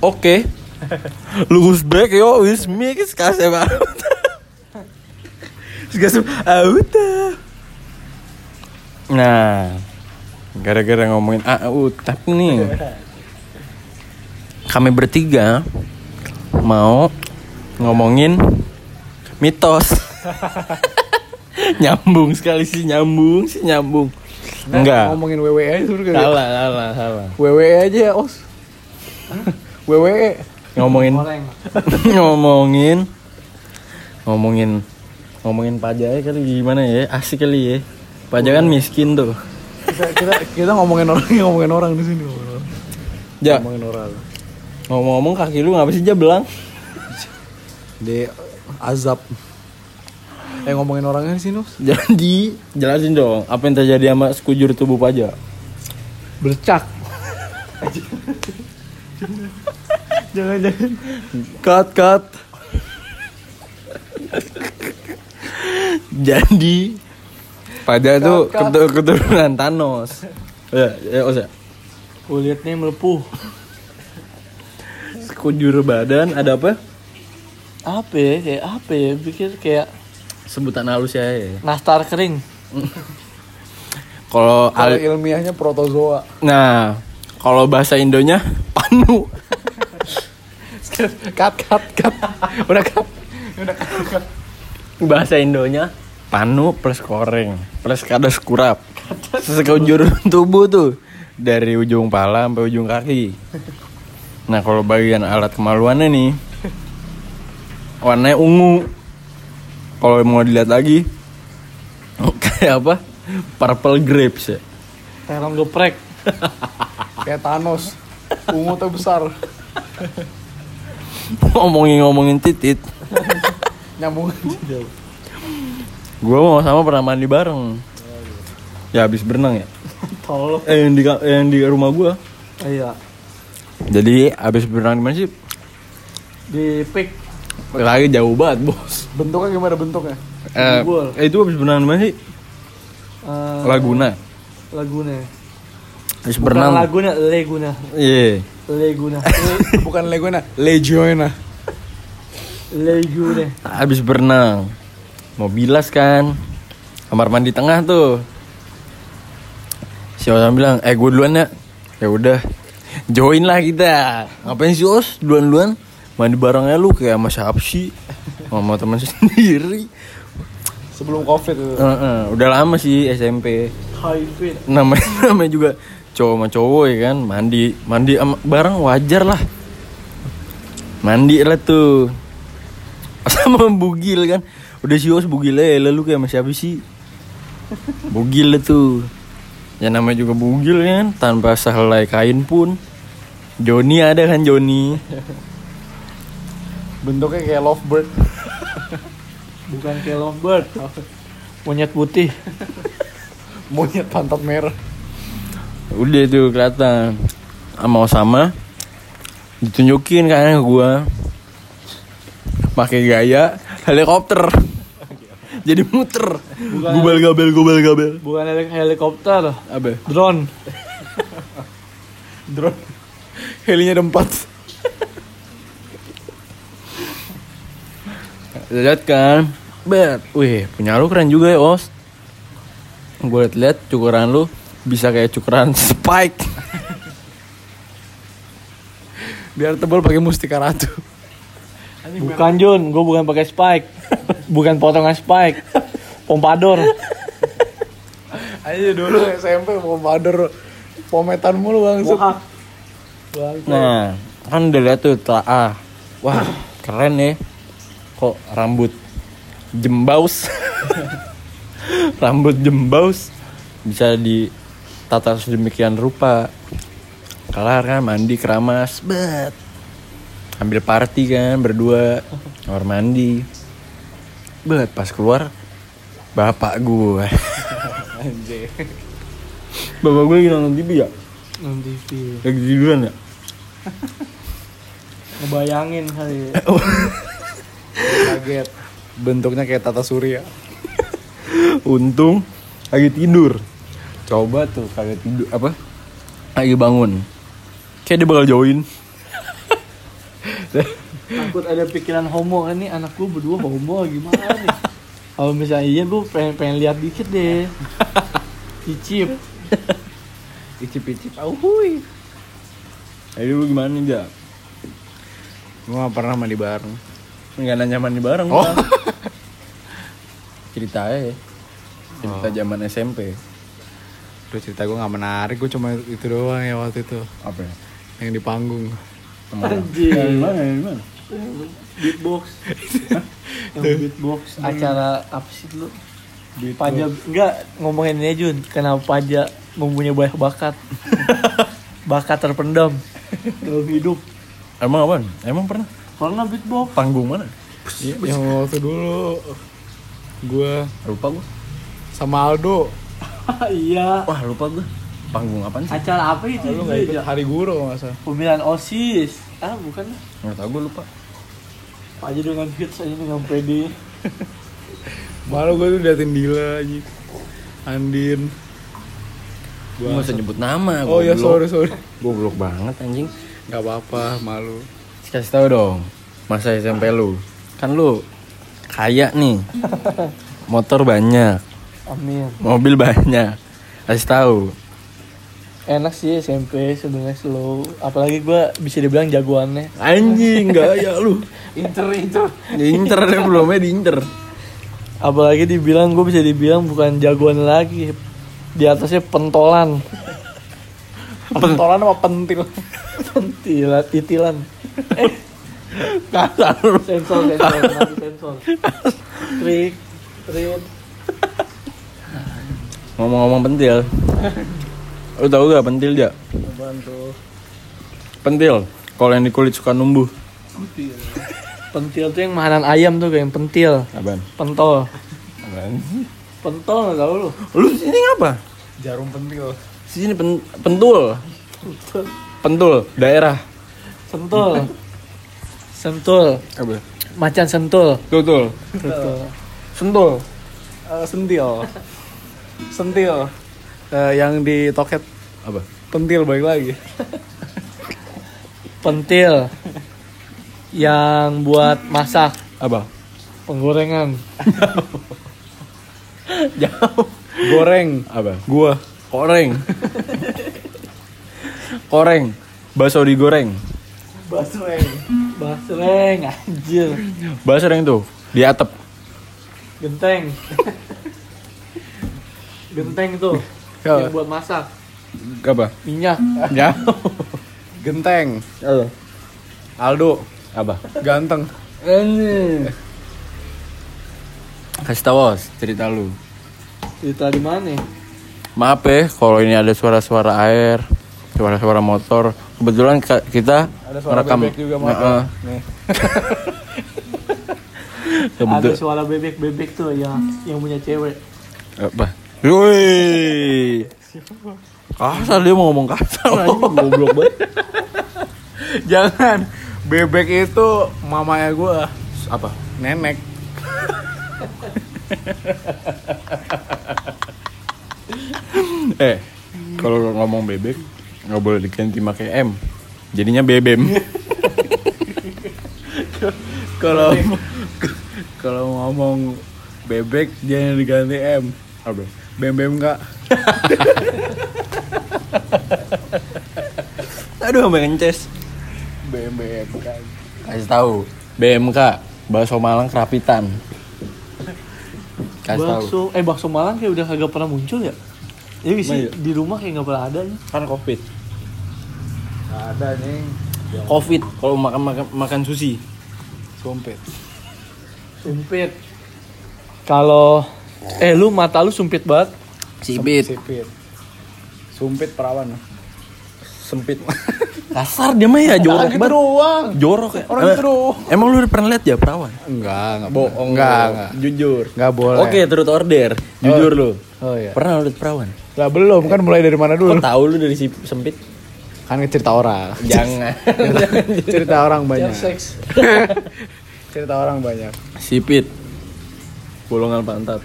Oke. Lurus back yo wis mix kasih banget. Segasem auta. Nah, gara-gara ngomongin AUTAP nih. Kami bertiga mau ngomongin mitos. nyambung sekali sih nyambung sih nyambung. Enggak. Ngomongin WWE aja suruh kali. Salah, salah, salah. WWE aja ya, Os. WWE. Ngomongin ngomongin ngomongin ngomongin pajak kali gimana ya? Asik kali ya. Pajak kan miskin tuh. Kita, kita, kita ngomongin orang ngomongin orang di sini. ngomongin orang. Ja, Ngomongin orang. ngomong-ngomong kaki lu ngapa sih ja belang? Di azab. Eh ngomongin orangnya di sini. Jadi jelasin dong apa yang terjadi sama sekujur tubuh pajak. Bercak. jangan jangan. Cut cut. Jadi pajak tuh Cut, cut. ketu- keturunan Thanos. Ya, ya, Os ya. Kulitnya melepuh. Sekujur badan ada apa? Apa ya? Kayak apa ya? Pikir kayak Sebutan halus ya. ya. nastar kering. Kalau Kalau al- ilmiahnya protozoa. nah, kalau bahasa Indonya panu. cut cut cut. Udah cut. Udah cut. cut. Bahasa Indonya panu plus koreng plus kadas kurap. Sekujur tubuh tuh dari ujung pala sampai ujung kaki. Nah, kalau bagian alat kemaluannya nih warnanya ungu. Kalau mau dilihat lagi kayak apa? Purple grapes ya. Terong geprek. kayak Thanos. Ungu tuh besar. Ngomongin-ngomongin titit, Nyambung. gue mau sama pernah mandi bareng. Ya habis berenang ya. Eh yang di yang di rumah gue. Iya. Jadi habis berenang di mana sih? Di pick Lagi jauh banget bos. bentuknya gimana bentuknya? Eh, eh, itu habis berenang di mana sih? Eh, Laguna. Laguna. Habis berenang. Laguna, Leguna. Iya. Leguna. Bukan Leguna, Legioena. Leguna. Habis berenang. Mau bilas kan. Kamar mandi tengah tuh. Si Osam bilang, "Eh, gue duluan ya." Ya udah. Join lah kita. Ngapain sih Os? Duluan-duluan. Mandi barengnya lu kayak sama siapa sih? Sama teman sendiri. Sebelum Covid itu. Heeh, udah lama sih SMP. High fit. namanya namanya juga cowok sama cowok ya kan? Mandi mandi sama bareng wajar lah. Mandi lah tuh. Sama bugil kan? Udah si Os bugil aja. Lalu kayak sama siapa sih? Bugil lah tuh. Ya namanya juga bugil kan? Tanpa sehelai kain pun. Joni ada kan Joni? Bentuknya kayak lovebird. Bukan kayak lovebird. Monyet putih. Monyet pantat merah. Udah tuh kelihatan. Sama sama. Ditunjukin kan ke gua. Pakai gaya helikopter. Jadi muter. Gubal gabel gubal gabel. Bukan helik- helikopter. apa? Drone. Drone. Helinya ada empat. lihat kan? Bet. Wih punya lu keren juga ya os. Gue liat liat cukuran lu bisa kayak cukuran spike Biar tebal pakai mustika ratu. Bukan Jun, gue bukan pakai spike. bukan potongan spike. Pompador. Ayo dulu SMP pompadour pometan mulu. Mohak. nah kan udah tuh telaah wah keren ya kok rambut jembaus rambut jembaus bisa ditata sedemikian rupa kelar kan mandi keramas bet ambil party kan berdua kamar mandi bet pas keluar bapak gue bapak gue lagi nonton TV ya Non TV. lagi tiduran ya Ngebayangin kali. Kaget. Bentuknya kayak Tata Surya. untung lagi tidur coba tuh kagak tidur apa lagi bangun kayak dia bakal join Takut ada pikiran homo kan nih anak gue berdua homo gimana nih? Kalau misalnya iya gue pengen pengen lihat dikit deh. Cicip. Icip-icip. Auhui. Ayo lu gimana nih, Ja? Gua gak pernah mandi bareng. Enggak nanya mandi bareng. Oh. Bang. Cerita aja. Cerita zaman SMP. Udah cerita gue gak menarik, gue cuma itu doang ya waktu itu Apa ya? Yang di panggung Anjing. Yang Gimana? Yang Gimana? Beatbox. Yang beatbox acara apa sih dulu? Paja enggak ngomongin ini Jun, kenapa Paja mempunyai banyak bakat? bakat terpendam dalam hidup. Emang apa? Emang pernah? Karena beatbox. Panggung mana? Iya, Yang waktu dulu Gue Lupa gua. sama Aldo iya. Wah, lupa gua. Panggung apaan sih? Acara apa itu? Lu gak ikut hari guru gak salah Pemilihan OSIS. Ah, bukan. Enggak tahu gua lupa. Paja dengan hits aja dengan pede. Malu gue tuh liatin Dila aja Andin Gua enggak usah nyebut nama. Oh ya sorry sorry Goblok banget anjing. Gak apa-apa malu Kasih tahu dong. Masa SMP lu. Kan lu kaya nih. Motor banyak, Amin. mobil banyak. Kasih tahu. Enak sih SMP sebenarnya slow. Apalagi gua bisa dibilang jagoannya. Anjing, gaya lu. Inter inter. Diinter deh belumnya diinter. Apalagi dibilang gue bisa dibilang bukan jagoan lagi. Di atasnya pentolan. Pentolan apa pentil? Pentilan, titilan. Eh, Kasar sensor, sensor, sensor. Trik, trik. Ngomong-ngomong pentil. Lu tahu gak pentil dia? Apaan tuh? Pentil. Kalau yang di kulit suka numbuh. Pentil tuh yang makanan ayam tuh kayak yang pentil. Apaan? Pentol. Apaan? Pentol nggak tahu lu. Lu sini ngapa? Jarum pentil Sini pen pentul. Pentul daerah. Sentul. Sentul. Apa? Macan sentul. Betul. Sentul. Eh, Sentil Sentil Eh, Yang di toket Apa? Pentil balik lagi Pentil. Yang buat masak Apa? penggorengan. Jauh. Goreng Apa? Gua Koreng. Koreng. Bakso digoreng. Basreng. Basreng anjir. Bakso yang tuh di atap. Genteng. Genteng itu. Ya. Yang buat masak. Apa? Minyak. Jauh. Genteng Apa? Aldo Apa? Ganteng Ini. Kasih tahu cerita lu. Cerita di mana? Maaf ya kalau ini ada suara-suara air, suara-suara motor. Kebetulan kita Ada suara merekam. bebek juga mau Heeh. Nih Kebetul- Ada suara bebek-bebek tuh yang yang punya cewek. Apa? Woi. Kasar dia mau ngomong kasar aja goblok banget. Jangan Bebek itu mamanya gua Apa? Nenek Eh, kalau ngomong bebek nggak boleh diganti pakai M. Jadinya bebem. Kalau Kalau ngomong Bebek jangan diganti M Apa? Bem bem enggak Aduh, sampai ngeces. Bem bem kan Kasih tahu. BMK, bakso Malang kerapitan. Kasih tahu. Bakso, eh bakso Malang kayak udah kagak pernah muncul ya? Iya sih Iya. di rumah kayak nggak pernah ada nih. Kan Covid. Nggak ada nih Covid kalau makan makan makan sushi. Sumpit Sumpit. Kalau eh lu mata lu sumpit banget. Sipit. Sipit Sumpit perawan Sempit. Kasar dia mah ya jorok banget. doang Jorok ya. Orang Eh, gitu doang. Emang lu udah pernah lihat ya perawan? Enggak, enggak Bohong. Enggak, enggak Jujur. Enggak boleh Oke, turut order. Jujur lu. Oh iya Pernah lu lihat perawan? Lah belum, kan mulai dari mana Kok dulu? tahu lu dari si sempit? Kan cerita orang Jangan. Cerita orang banyak seks. Cerita orang banyak Sipit. Bolongan pantat.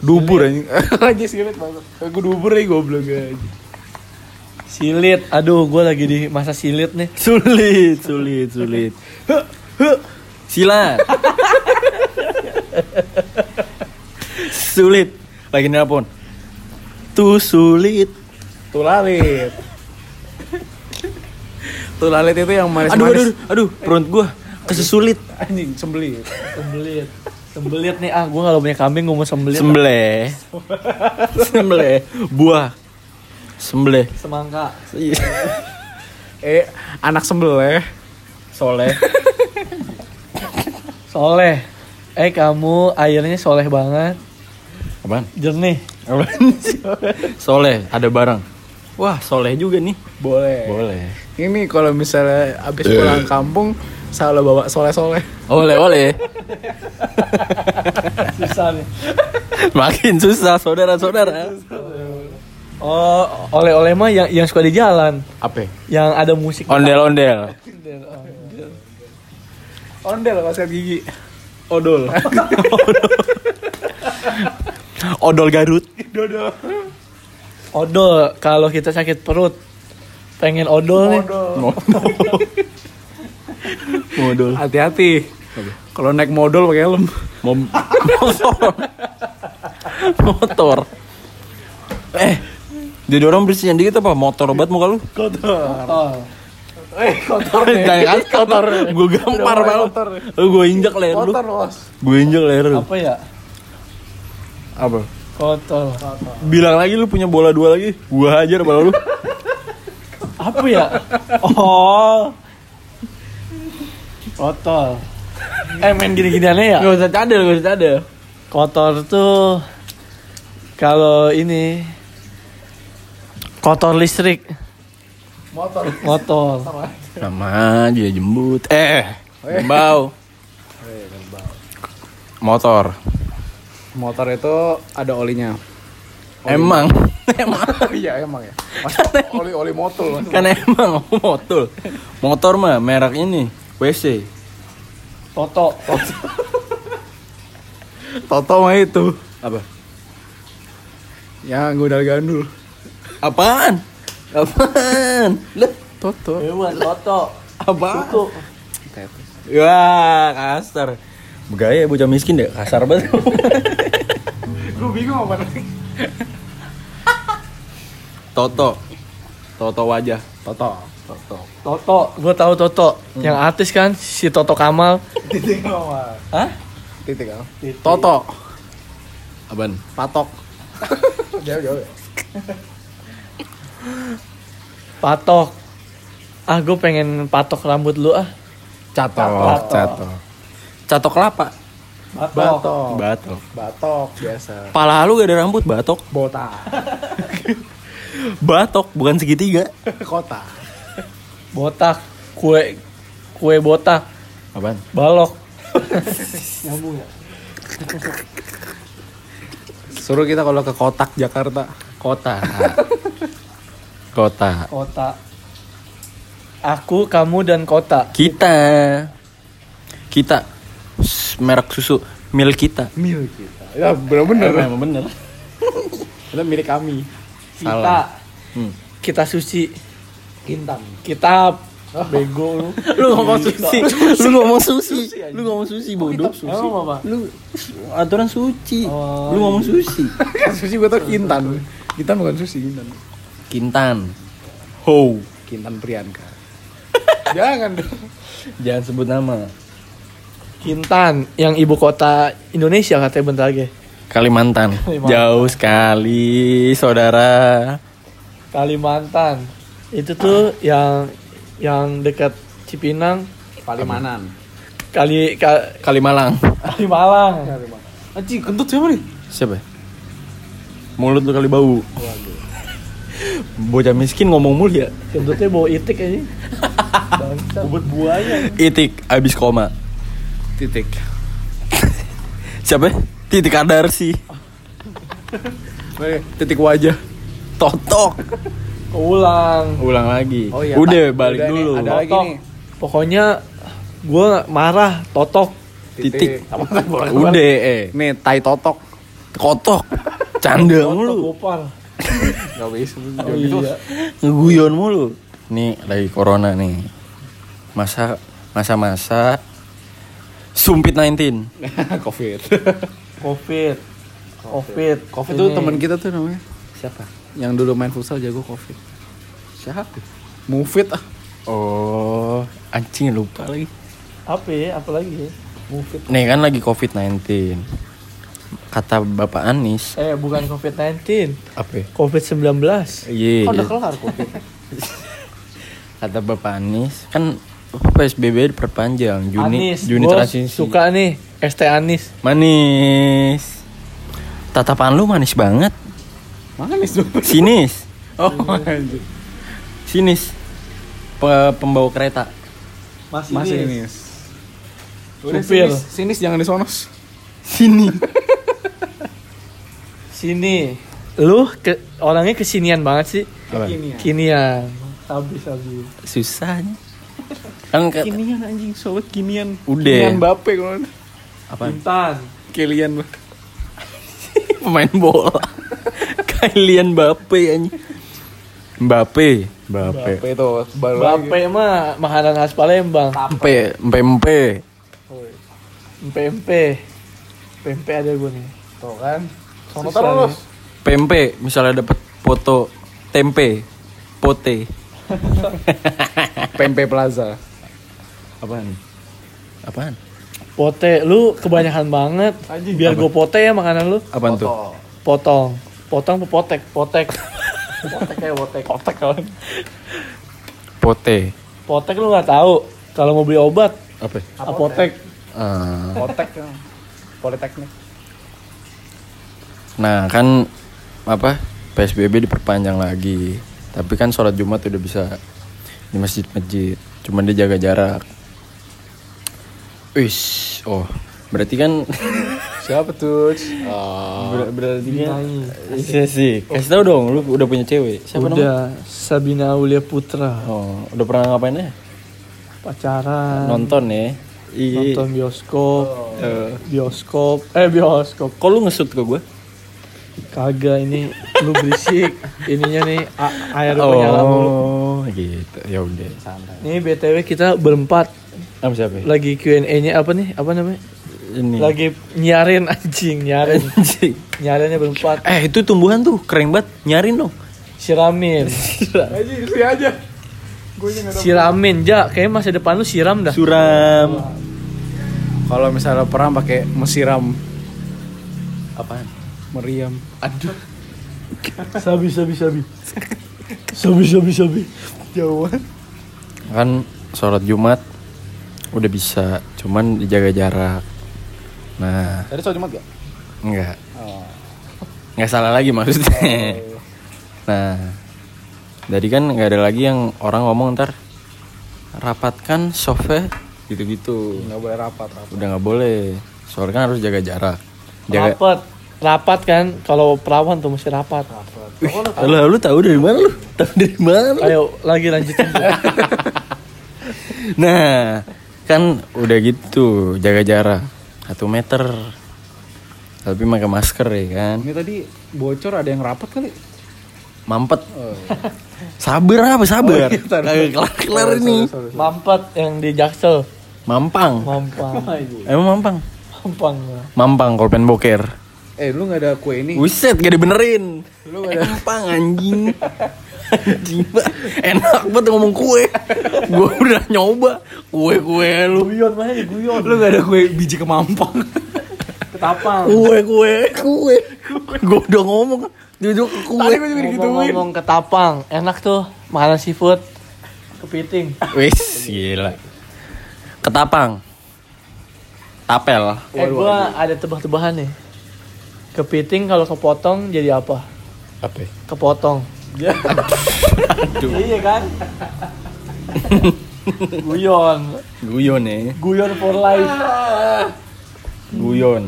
Dubur anjing Aja sipit banget Aku dubur aja goblok aja Silit. Aduh, gue lagi di masa silit nih. Sulit, sulit, sulit. Sila. sulit. Lagi nelpon. Tuh sulit. Tulalit. Tulalit itu yang Aduh, aduh, manis-manis. aduh, perut gua kesesulit. Anjing, sembelit. Sembelit. Sembelit nih ah, gue kalau punya kambing gue mau sembelit. Sembelih. Sembelih. Buah. Sembelih. Semangka. Eh, anak sembelih. Soleh. Soleh. Eh kamu airnya soleh banget. Apaan? Jernih. Apaan? Soleh, ada barang. Wah, soleh juga nih. Boleh. Boleh. Ini kalau misalnya abis pulang kampung selalu bawa soleh-soleh. Oleh, oleh. Susah nih. Makin susah, saudara-saudara. Oh, oleh-oleh mah yang yang suka di jalan, Apa? yang ada musik. Ondel-ondel. Ondel kalau sikat gigi. Odol. Odol Garut. Odol kalau kita sakit perut. Pengen odol nih. Modul. Hati-hati. Kalau naik modal pakai helm. Mom motor. motor. Eh, jadi orang bersihin dikit apa? Motor obat muka lu? Oh. Eh, kotor nih. Jangan kan kotor. Gue gampar kotor. Lu gue injek leher lu. Kotor bos. Gue injek leher lu. Apa ya? Apa? Kotor. Bilang lagi lu punya bola dua lagi. Gua hajar bola lu. Apa ya? Oh. Kotor. Eh main gini-giniannya ya? Gak usah cadel, gak usah cadel. Kotor tuh kalau ini kotor listrik, Motor. motor. Sama aja jembut. Eh, bau. Motor. Motor itu ada olinya. Emang, emang. Oh iya emang ya. Masa oli oli motor mas. kan emang motor. Motor mah merek ini WC. Toto. Toto mah itu. Apa? Ya gudal gandul. Apaan? Apaan? Lah, Toto. Hewan Toto. apaan? Tutu. Wah, kasar. Begaya bocah miskin deh, kasar banget. Gue bingung apa nih. Toto. Toto wajah. Toto. Toto. Toto, gue tahu Toto. Yang artis kan si Toto Kamal. Titik apa? Hah? Titik apa? Toto. Apaan? Patok. jauh jauh. ya? Patok. Ah, gue pengen patok rambut lu ah. Catok. Catok. Catok. Catok kelapa. Batok. Batok. Batok biasa. Pala lu gak ada rambut, batok. Botak. Batok, bukan segitiga. Kota. Botak. Kue kue botak. Apaan? Balok. Nyambung ya? Suruh kita kalau ke kotak Jakarta. Kota. Kota. Kota. Aku, kamu, dan kota. Kita. Kita. Merek susu milik kita. Mil kita. Ya bener-bener. Emang bener. Itu milik kami. Kita. Salah. Hmm. Kita suci. Kintan. Kitab. Bego lu. Lu ngomong susi. Lu ngomong susi. Lu ngomong susi bodoh. Emang apa? Lu aturan suci. Oh, Lu ngomong susi. susi gue tau Kintan. Kintan bukan susi, Kintan. Kintan. Ho. Kintan Priyanka. Jangan dong. Jangan sebut nama. Kintan, yang ibu kota Indonesia katanya bentar lagi. Kalimantan. Kalimantan. Jauh sekali, saudara. Kalimantan. Itu tuh yang yang dekat Cipinang, Palimanan. Kali ka, Kalimalang. Kalimalang. Anjing, kentut siapa nih? Siapa? Mulut lu kali bau. Bocah miskin ngomong mulu ya. Kentutnya bawa itik aja. Bobot buaya. Itik abis koma. Titik. Siapa? Titik kadar sih. Titik wajah. Totok. Ulang. Ulang lagi. Oh iya, Udah tak. balik Udah nih, dulu. ada lagi Totok. nih. Pokoknya gue marah, totok. Titik. Apa boleh Udah eh. Nih, tai totok. Kotok. Canda mulu. gopar. Gak bisa. Oh, iya. Ngeguyon mulu. Nih lagi corona nih. Masa masa-masa sumpit 19. Covid. Covid. Covid. Covid Ini. teman kita tuh namanya. Siapa? Yang dulu main futsal jago Covid. Siapa? Mufid ah. Oh, anjing lupa lagi. Apa ya? Apa lagi ya? Mufid. Nih kan lagi COVID-19. Kata Bapak Anies, Eh, bukan Covid-19. apa? ya? Covid-19. Iya. Kan udah iya. kelar Covid. Kata Bapak Anies kan PSBB diperpanjang Juni Anis. Juni Gua transisi. suka nih ST Anis. Manis. Tatapan lu manis banget. Manis tuh. Sinis. Oh, anjir. Sinis. Pe- pembawa kereta. Mas, Mas Inis. Sinis. Udah Supir. sinis, sinis jangan disonos. Sini. Sini. Lu ke, orangnya kesinian banget sih. Apa? Kinian. Habis habis. Susahnya. Kan ke, Kinian anjing, sobat kinian. Udah. Kinian Bape kalau apa? Intan. Kilian Pemain bola. Kalian Mbappe anjing. Mbappe. Mbappe. Bape itu baru lagi. Bape mah makanan khas Palembang. Mpe, mpe, mpe. Empe. Pempe ada gue nih. Tuh kan. Sono Susah terus. Pempe, misalnya dapat foto tempe, pote. Pempe Plaza. Apaan? Apaan? Pote, lu kebanyakan banget. Biar gue pote ya makanan lu. Apaan tuh? Potong. Potong apa potek? Potek. potek kayak potek. Potek kawan. Pote. Potek lu nggak tahu. Kalau mau beli obat, Apa? apotek. Ah. Potek. Politeknik. Nah kan apa PSBB diperpanjang lagi. Tapi kan sholat Jumat udah bisa di masjid-masjid. Cuman dia jaga jarak. Wis, oh berarti kan Siapa tuh? Oh. ber- berarti Dinai. iya sih. Kasih tau dong, lu udah punya cewek. Siapa namanya? Udah Sabina Aulia Putra. Oh, udah pernah ngapain ya? Pacaran. Nonton ya. Iya. Nonton bioskop. Eh, Bioskop. Eh bioskop. kok lu ngesut ke gue? Kagak ini lu berisik. Ininya nih air oh. nyala mulu. Oh, gitu. Ya udah. Nih BTW kita berempat Sama siapa? ya? lagi Q&A-nya apa nih? Apa namanya? Ini. Lagi nyarin anjing, nyarin. Anjing. Nyarinnya berempat. Eh, itu tumbuhan tuh keren banget. Nyarin dong. Siramin. Isi aja. Siramin, ja, kayaknya masa depan lu siram dah. Suram. Kalau misalnya perang pakai mesiram Apaan? meriam. Aduh. Sabi, sabi, sabi. Sabi, sabi, sabi. Jauhan. Kan sholat Jumat udah bisa, cuman dijaga jarak. Nah, Tadi soal Jumat gak? enggak. Oh. Nggak salah lagi maksudnya. Nah, jadi kan nggak ada lagi yang orang ngomong ntar rapatkan software gitu-gitu. Nggak boleh rapat, rapat. Udah nggak boleh. Soalnya kan harus jaga jarak. Jaga. Rapat. Rapat kan, kalau perawan tuh mesti rapat. Lah lu tahu dari mana lu? Tahu dari mana lu? Ayo, lagi lanjutin. Nah, kan udah gitu jaga jarak satu meter. Tapi pakai masker ya kan. Ini tadi bocor ada yang rapat kali. Mampet. Sabar apa sabar? Oh, iya, tar. Kagak kelar-kelar ini. Mampet yang di Jaksel. Mampang. Mampang. Emang mampang? Mampang. Mampang kalau pengen boker. Eh, lu nggak ada kue ini? Buset, gak dibenerin. Lu gak ada mampang anjing. Enak banget ngomong kue. Gua udah nyoba kue-kue lu. Guyon mana nih guyon? Lu nggak ada kue biji kemampang? Ketapang. Kue kue kue. Gua udah ngomong duduk ke kue. Tadi gue. Ngomong-ngomong ketapang, enak tuh makanan seafood. Kepiting. Wis, gila. Ketapang. Tapel. Eh gua ada tebak-tebakan nih. Kepiting kalau kepotong jadi apa? Apa? Kepotong. Aduh. Iya kan? guyon. Guyon ya. Guyon for life. Guyon.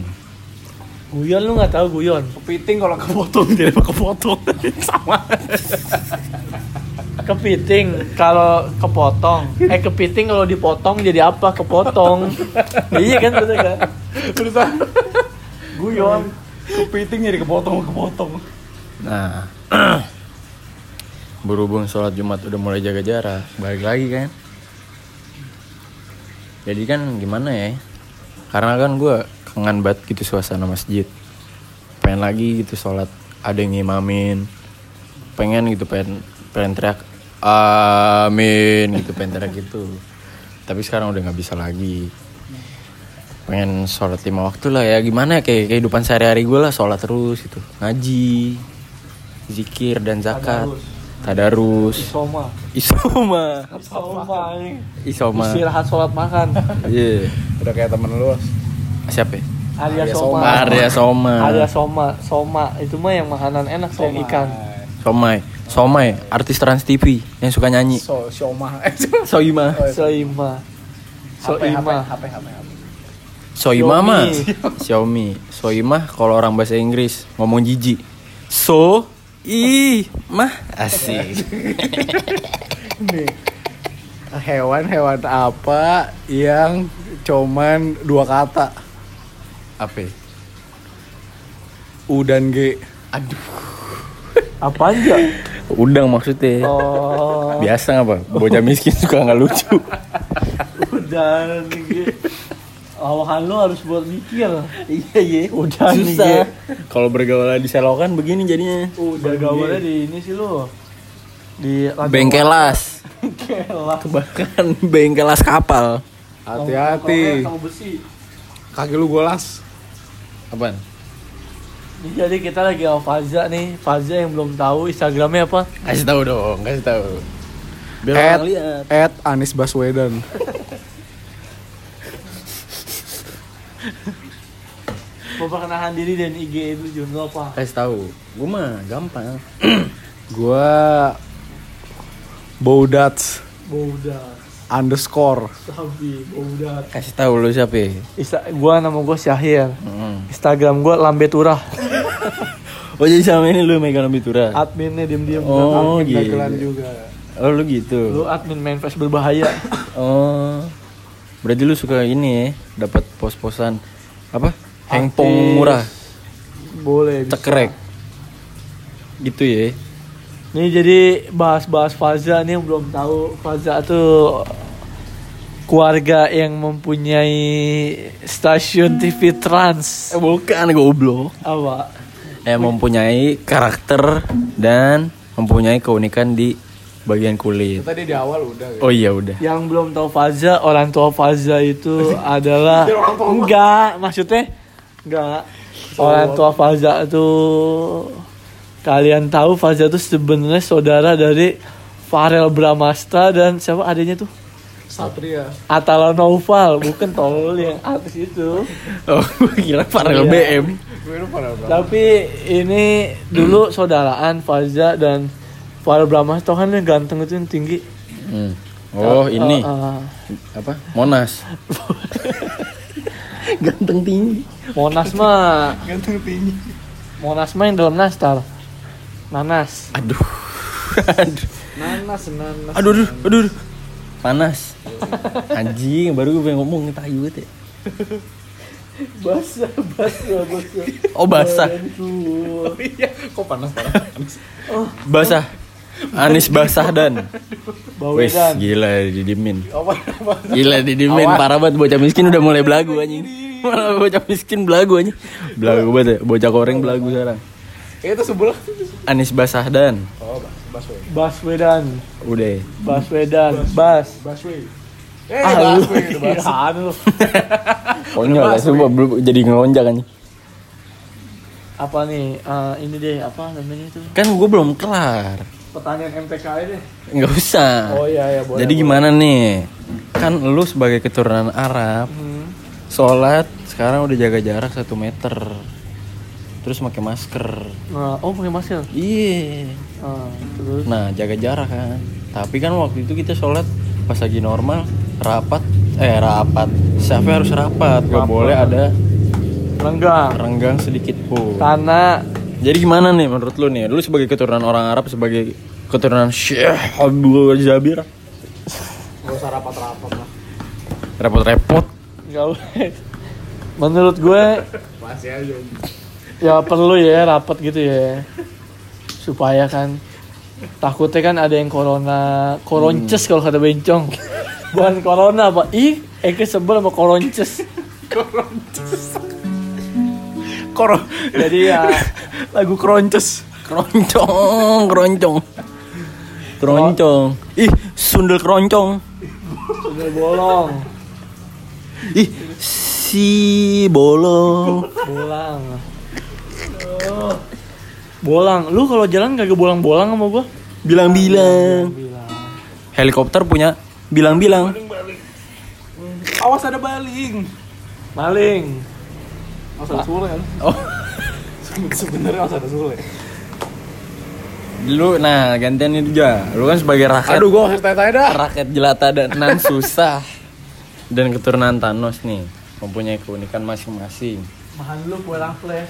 Guyon lu nggak tahu guyon. Kepiting kalau kepotong jadi apa kepotong sama. Kepiting kalau kepotong. Eh kepiting kalau dipotong jadi apa? Kepotong. iya kan betul kan? Berusaha. Guyon. Kepiting jadi kepotong kepotong. Nah, berhubung sholat Jumat udah mulai jaga jarak balik lagi kan. Jadi kan gimana ya? Karena kan gue kangen banget gitu suasana masjid. Pengen lagi gitu sholat ada yang ngimamin. Pengen gitu pengen pengen teriak amin gitu pengen teriak gitu. Tapi sekarang udah nggak bisa lagi. Pengen sholat lima waktu lah ya. Gimana ya, kayak kehidupan sehari-hari gue lah sholat terus gitu. Ngaji zikir dan zakat tadarus Isoma. isoma Isoma isoma Istirahat sholat makan. iya Udah kayak temen lu. siapa ya? Arya Soma. Arya Soma Arya Soma. Soma itu mah yang makanan enak yang ikan. Somai Somai artis Trans TV yang suka nyanyi So, Syoma. Soima Soima. Soima. HP, HP, HP. Soima Xiaomi. mah Xiaomi Soima kalau orang bahasa Inggris ngomong jijik So i mah asik Nih. Hewan-hewan apa yang cuman dua kata? apa ya? U dan G. aduh Apa aja? udang maksudnya Oh. biasa nggak pak bocah miskin suka nggak lucu Udah nih. Awahan lu harus buat mikir. iya iya Udah nih. susah kalau bergaul di selokan begini jadinya Udah gaulnya di ini sih lu. Di bengkelas Bengkelas. bahkan bengkelas kapal Hati-hati. Kaki lu golas. apaan Jadi kita lagi sama Faza nih. Faza yang belum tahu Instagramnya apa? kasih tahu dong kasih tahu biar At, lihat at Anis Baswedan. Memperkenalkan diri dan IG itu Jun lu apa? kasih tahu gue mah gampang Gua Boudats Bouda. underscore. Sabi, Bouda. kasih tahu lu siapa ya? Insta gua nama gua Syahir. Hmm. Instagram gua Lambe Turah. oh jadi sama ini lu megang Bitura Adminnya diem-diem. oh Admin gitu juga. oh lu gitu Lu admin manifest berbahaya. oh berarti lu suka ini ya dapat pos-posan apa hengpong murah Boleh. bisa. cekrek gitu ya Nih jadi bahas-bahas Faza nih yang belum tahu Faza tuh keluarga yang mempunyai stasiun TV Trans. eh, bukan goblok Apa? eh mempunyai karakter dan mempunyai keunikan di bagian kulit Tadi di awal udah. oh iya udah Yang belum tahu Faza, orang tua Faza itu adalah enggak, maksudnya enggak. Orang tua Faza itu kalian tahu Faza itu sebenarnya saudara dari Farel Bramasta dan siapa adanya tuh? Satria. Atala Noval, bukan tol yang artis itu. oh kira Farel Iya. BM. Tapi ini dulu saudaraan Faza dan Farel Bramasta kan yang ganteng itu yang tinggi. Hmm. oh ini Ah, ah. apa Monas ganteng tinggi Monas mah Ganteng tinggi. Monas mah yang dalam nastar Nanas aduh aduh Nanas, nanas. aduh aduh aduh, aduh. panas anjing baru gue pengen ngomong tayu banget ya Basah, basah, basah oh basah Oh iya, kok panas panas. basah Anis basah dan. Wes gila didimin? Gila didimin. Parah banget bocah miskin udah mulai belagu anjing. Malah bocah miskin belagu anjing. Belagu banget ya bocah koreng belagu sekarang. Itu sebelah. Anis basah dan. Oh, Bas Baswe. Baswedan. Udah. Baswedan. Bas Baswe. Eh, Ah lu. lu? Konyol ya sumpah belum jadi ngelonjak anjing. Apa nih? Eh, Ini deh apa namanya itu? Kan gue belum kelar Pertanyaan MTK deh. Nggak usah. Oh iya ya boleh Jadi gimana nih? Kan lu sebagai keturunan Arab Hmm. Sholat sekarang udah jaga jarak satu meter. Terus pakai masker. Nah, Oh pakai masker? Iya. Ah, Terus? Nah jaga jarak kan. Tapi kan waktu itu kita sholat pas lagi normal Rapat Eh rapat. Safnya harus rapat? Gak Rapat. boleh ada Renggang. renggang sedikit pun. Karena Jadi gimana nih menurut lu nih Lu sebagai keturunan orang Arab Sebagai keturunan Syekh Abdul Jabir Gak usah rapat-rapat lah. Repot-repot Gak boleh Menurut gue Masih aja. ya perlu ya rapat gitu ya supaya kan Takutnya kan ada yang corona, koronces kalau kata bencong. Bukan corona, Pak. Ih, Eke sebel sama koronces. Koro. Jadi ya Lagu Kronces. Keroncong, keroncong. Keroncong. Ih, sundel keroncong. udah bolong, Ih, si bolong. bolang. Oh. Bolang. Lu kalau jalan kagak bolang-bolang sama gua? Bilang-bilang. Bilang. Helikopter punya bilang-bilang. Awas ada baling. Maling. Awas ada kan? Oh, Sebenarnya awas ada sule. lu nah gantian itu juga. Lu kan sebagai rakyat Aduh, gua harus tanya-tanya dah. rakyat jelata dan nan susah dan keturunan Thanos nih mempunyai keunikan masing-masing. Mahan lu pulang flash.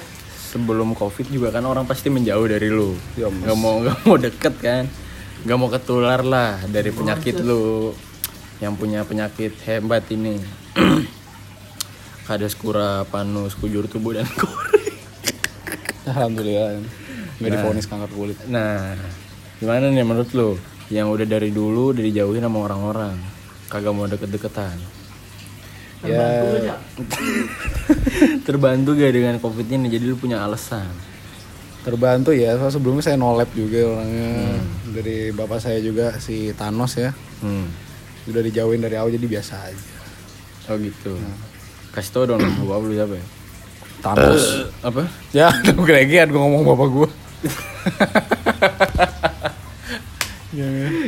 Sebelum covid juga kan orang pasti menjauh dari lu. Gak mau gak mau deket kan. Gak mau ketular lah dari penyakit lu yang punya penyakit hebat ini. Kades kura, panus, kujur tubuh dan kori. Alhamdulillah. Enggak Nah. difonis kanker kulit. Nah, gimana nih menurut lu? Yang udah dari dulu udah dijauhin sama orang-orang, kagak mau deket-deketan. Ya, Terbantu gak dengan covid ini? Jadi lu punya alasan. terbantu ya. Soalnya sebelumnya saya nolep juga orangnya. Dari bapak saya juga si Thanos ya. Hmm. Udah dijauhin dari awal jadi biasa aja. Oh gitu. Kasih tau dong bapak lu siapa ya? Thanos. Apa? ya, udah gregean gue ngomong bapak gue.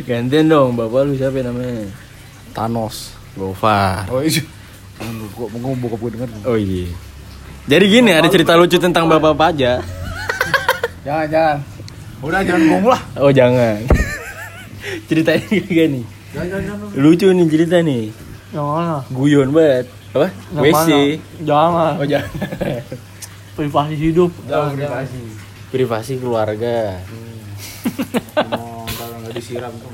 Gantian dong, bapak lu siapa namanya? Thanos. Gofar. Oh iya. Gue mau ngomong bokap gue denger. Oh iya. Jadi gini, ada cerita lucu tentang bapak Paja. Jangan, jangan. Udah jangan ngomong lah. Oh jangan. Ceritanya kayak nih. Lucu nih cerita nih. Yang mana? Guyon banget. Apa? WC. Jangan. Oh jangan. Privasi hidup. privasi. Privasi keluarga. Mau kalau nggak disiram tuh.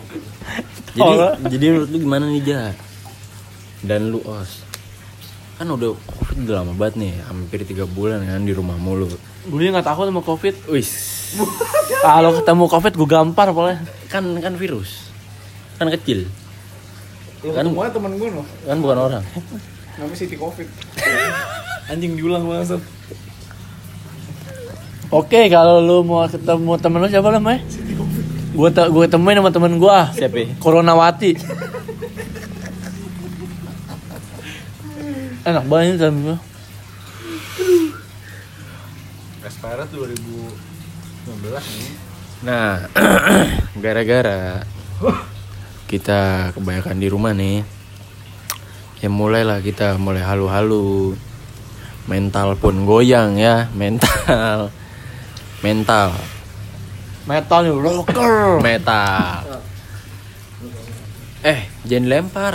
Jadi Oh. jadi menurut lu gimana nih Ja? Dan lu os. Kan udah covid udah lama banget nih, hampir tiga bulan kan di rumah mulu. Gue nggak takut sama covid. Wis. Kalau ketemu covid gue gampar pokoknya. Kan kan virus. Kan kecil. Lu Kan- kan temen gue loh. Kan bukan orang. Namanya Siti Covid. Anjing diulang banget. Oke, kalau lu mau ketemu temen lu siapa namanya? Gue te gue temuin sama temen gue. Siapa? Coronawati. Enak banget temen gue. Expired 2019 nih. Nah, gara-gara kita kebanyakan di rumah nih, ya mulailah kita mulai halu-halu, mental pun goyang ya, mental, mental, Metal nih, rocker. metal. Eh, jangan lempar,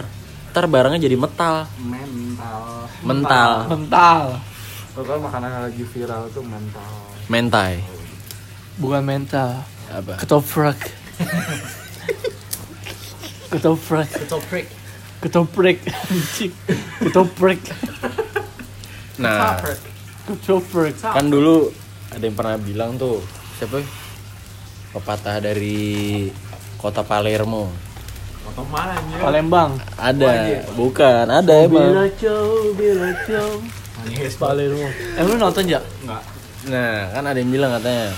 ntar barangnya jadi metal, Mental. mental, Mental. Pokoknya makanan yang lagi viral tuh mental. mentai, Bukan mental. apa? Ketoprak. Ketoprak. Ketoprak. Ketoprak. Anjing. Ketoprak. Nah, Ketoprak. kan dulu ada yang pernah bilang tuh siapa ya? pepatah dari kota Palermo Foto mana nih? Palembang. ada bukan ada emang Bila cow, bila cow. Palermo. Eh lu nonton ya? Enggak. nah kan ada yang bilang katanya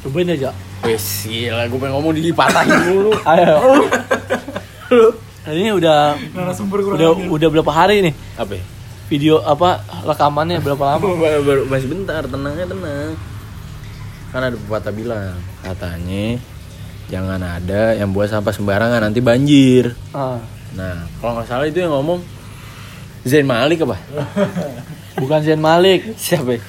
Cobain aja. Wes gila gue pengen ngomong dipatahin dulu Ayo. Nah, ini udah Narasumber kurang udah udah berapa hari nih apa video apa rekamannya berapa lama? baru, baru masih bentar tenangnya tenang kan ada pepatah bilang katanya jangan ada yang buat sampah sembarangan nanti banjir Ah, nah kalau nggak salah itu yang ngomong Zain Malik apa bukan Zain Malik. siapa?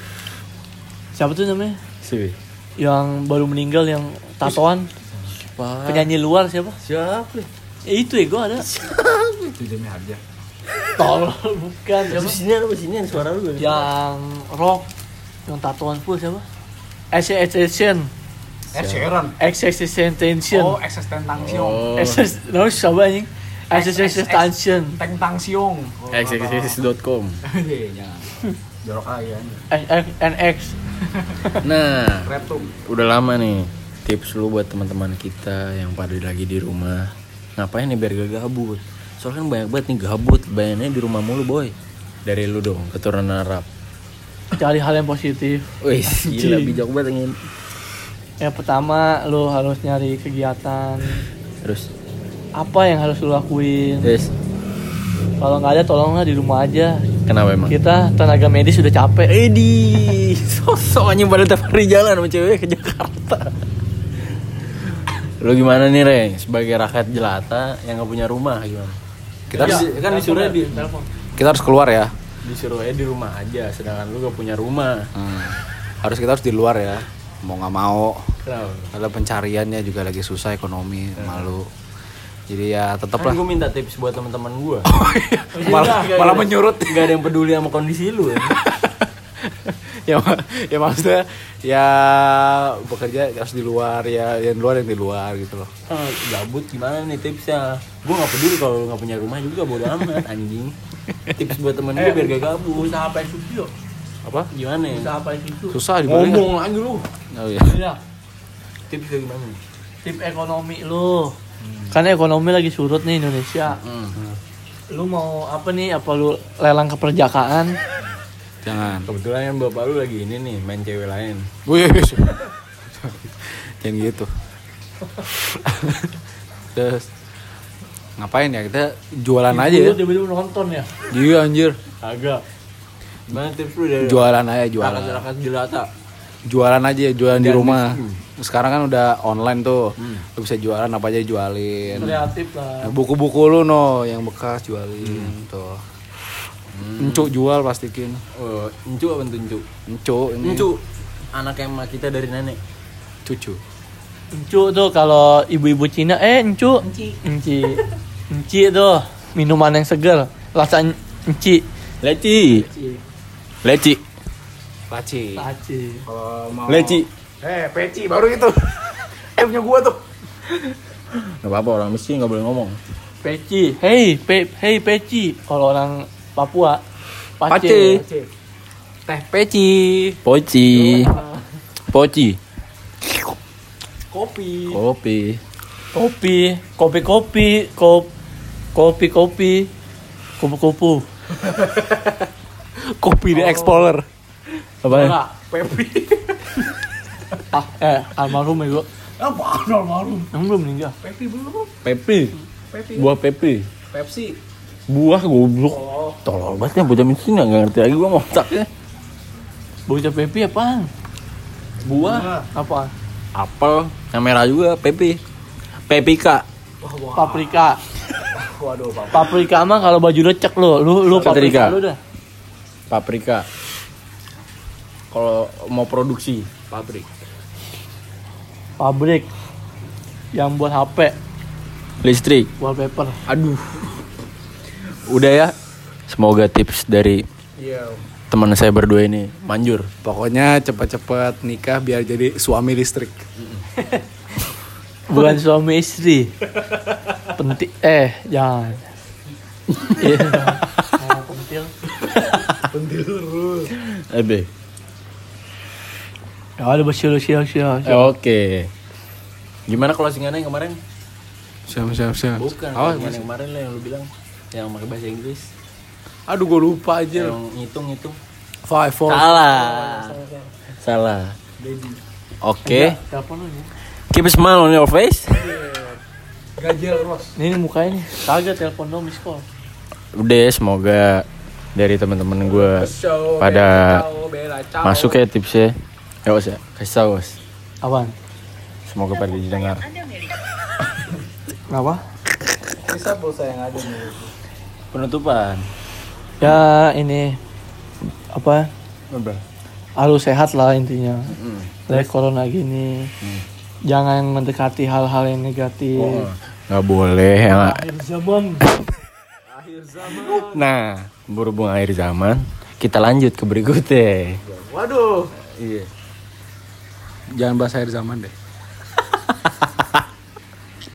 Siapa tuh namanya? siapa Yang baru meninggal yang tatoan Siapa? penyanyi luar siapa? siapa Eh, itu ya gue ada. Itu demi harga. Tolol bukan siapa? Sini apa sini suara lu Yang rock yang tatoan full siapa? Eh, Sharon. Extension tension. Oh, Existen Tang Siong. Oh, Exes, no, siapa anjing? Extension tension. Teng Tang Siong. xxx.com Iya. Jorok aja NX nah Retum. udah lama nih tips lu buat teman-teman kita yang pada lagi di rumah. Ngapain nih biar gak gabut? Soalnya kan banyak banget nih gabut bayangnya di rumah mulu boy. Dari lu dong keturunan Arab. Cari hal yang positif. Wih, gila bijak banget ingin yang pertama lu harus nyari kegiatan. Terus? Apa yang harus lu lakuin? Terus kalau nggak ada tolonglah di rumah aja kenapa emang kita tenaga medis sudah capek Edi, sosok aja pada tiap hari jalan sama cewek ke Jakarta. Lu gimana nih Reng, sebagai rakyat jelata yang nggak punya rumah gimana? Kita kan, harus, kan disuruh di Telepon. kita harus keluar ya. disuruh di rumah aja, sedangkan lu gak punya rumah. Hmm. Harus kita harus di luar ya. Mau nggak mau. Kenapa? Ada pencariannya juga lagi susah ekonomi, malu. Jadi ya tetap Kan lah. gue minta tips buat teman-teman gue. malah malah menyurut. Gak ada yang peduli sama kondisi lu. Ya. ya, ya maksudnya ya bekerja harus di luar ya yang di luar yang di luar gitu loh. Ah, gabut gimana nih tipsnya? Gue gak peduli kalau lu gak punya rumah juga bodo amat anjing. Tips buat temen gue biar gak gabut. usaha apa itu Apa? Gimana ya? usaha apa itu Susah dibeli. Ngomong lagi lu. Oh, iya. iya Tipsnya gimana? tip ekonomi lu karena ekonomi lagi surut nih Indonesia Hmm. lu mau apa nih apa lu lelang keperjakaan Jangan. Kebetulan kan bapak lu lagi ini nih main cewek lain. Wih, jangan gitu. Terus ngapain ya kita jualan aja ya? Lu tiba-tiba nonton ya Iya anjir. Agak. Gimana tips lu dari Jualan aja jualan. jelata? Jualan aja jualan di Dan rumah. miskin. Sekarang kan udah online tuh. Lu bisa jualan apa aja jualin. kreatif lah Nah, Buku-buku lu no yang bekas jualin tuh. Encuk jual plastikin. Oh, encu apa tuh encu? Encuk ini. Encu. Anak emak kita dari nenek. Cucu. Encu tuh kalau ibu-ibu Cina eh encu enci enci enci tuh minuman yang segar rasa en- enci Leci. Leci. Paci. Paci. Kalau mau Leci. Eh, peci baru itu. eh punya gua tuh. Gak apa-apa orang miskin gak boleh ngomong. Peci. Hey, pe hey peci. Kalau orang Papua Pace. pace. Teh peci. Poci. Poci. Kopi. Kopi. Kopi, kopi-kopi, kop kopi-kopi, kupu-kupu. Kopi di Explorer. Apa? Enggak, Pepi. ah, eh, almarhum ya gua. Apa almarhum? Yang belum meninggal. Pepi belum. Pepi. Buah pepi. Pepsi. Buah goblok. Tolol banget ya bocah miskin gak ngerti lagi gua mau otaknya. Bocah Pepi apaan? Buah. Apa? Apel. Yang merah juga pepi. Pepika. Paprika. Waduh, Pak. Paprika mah kalau baju lecek lo, lu lu Paprika. paprika lu dah. Paprika. Kalau mau produksi pabrik. Pabrik yang buat HP, Listrik. wallpaper. Aduh. Udah ya. Semoga tips dari Iya. teman saya berdua ini manjur. Pokoknya cepat-cepat nikah biar jadi suami listrik. Bukan suami istri. Penting eh jangan. Iya. Nah, pentil. Ebe. Ya ada bersiul siul siul. Eh, Oke. Gimana closingannya yang kemarin? Siap, siap, siap. Bukan. Oh, yang kemarin lah yang lu bilang yang pakai bahasa Inggris. Aduh, gue lupa aja. Yang ngitung-ngitung. Five, four. Salah. Salah. Oke. Keep a smile on your face. Gajel Ros. Nih, nih mukanya nih. Kagak telepon dong miss call. Udah semoga dari teman-teman gue pada masuk ya tipsnya. Ya bos ya, kasih tau bos. Apaan? Semoga pada didengar. Kenapa? Bisa pulsa yang ada nih. Penutupan. Ya ini apa? Harus sehat lah intinya. Dari corona gini. Jangan mendekati hal-hal yang negatif. Nggak boleh ya. Akhir zaman. Nah, berhubung akhir zaman, kita lanjut ke berikutnya. Waduh. Iya. Jangan bahas akhir zaman deh.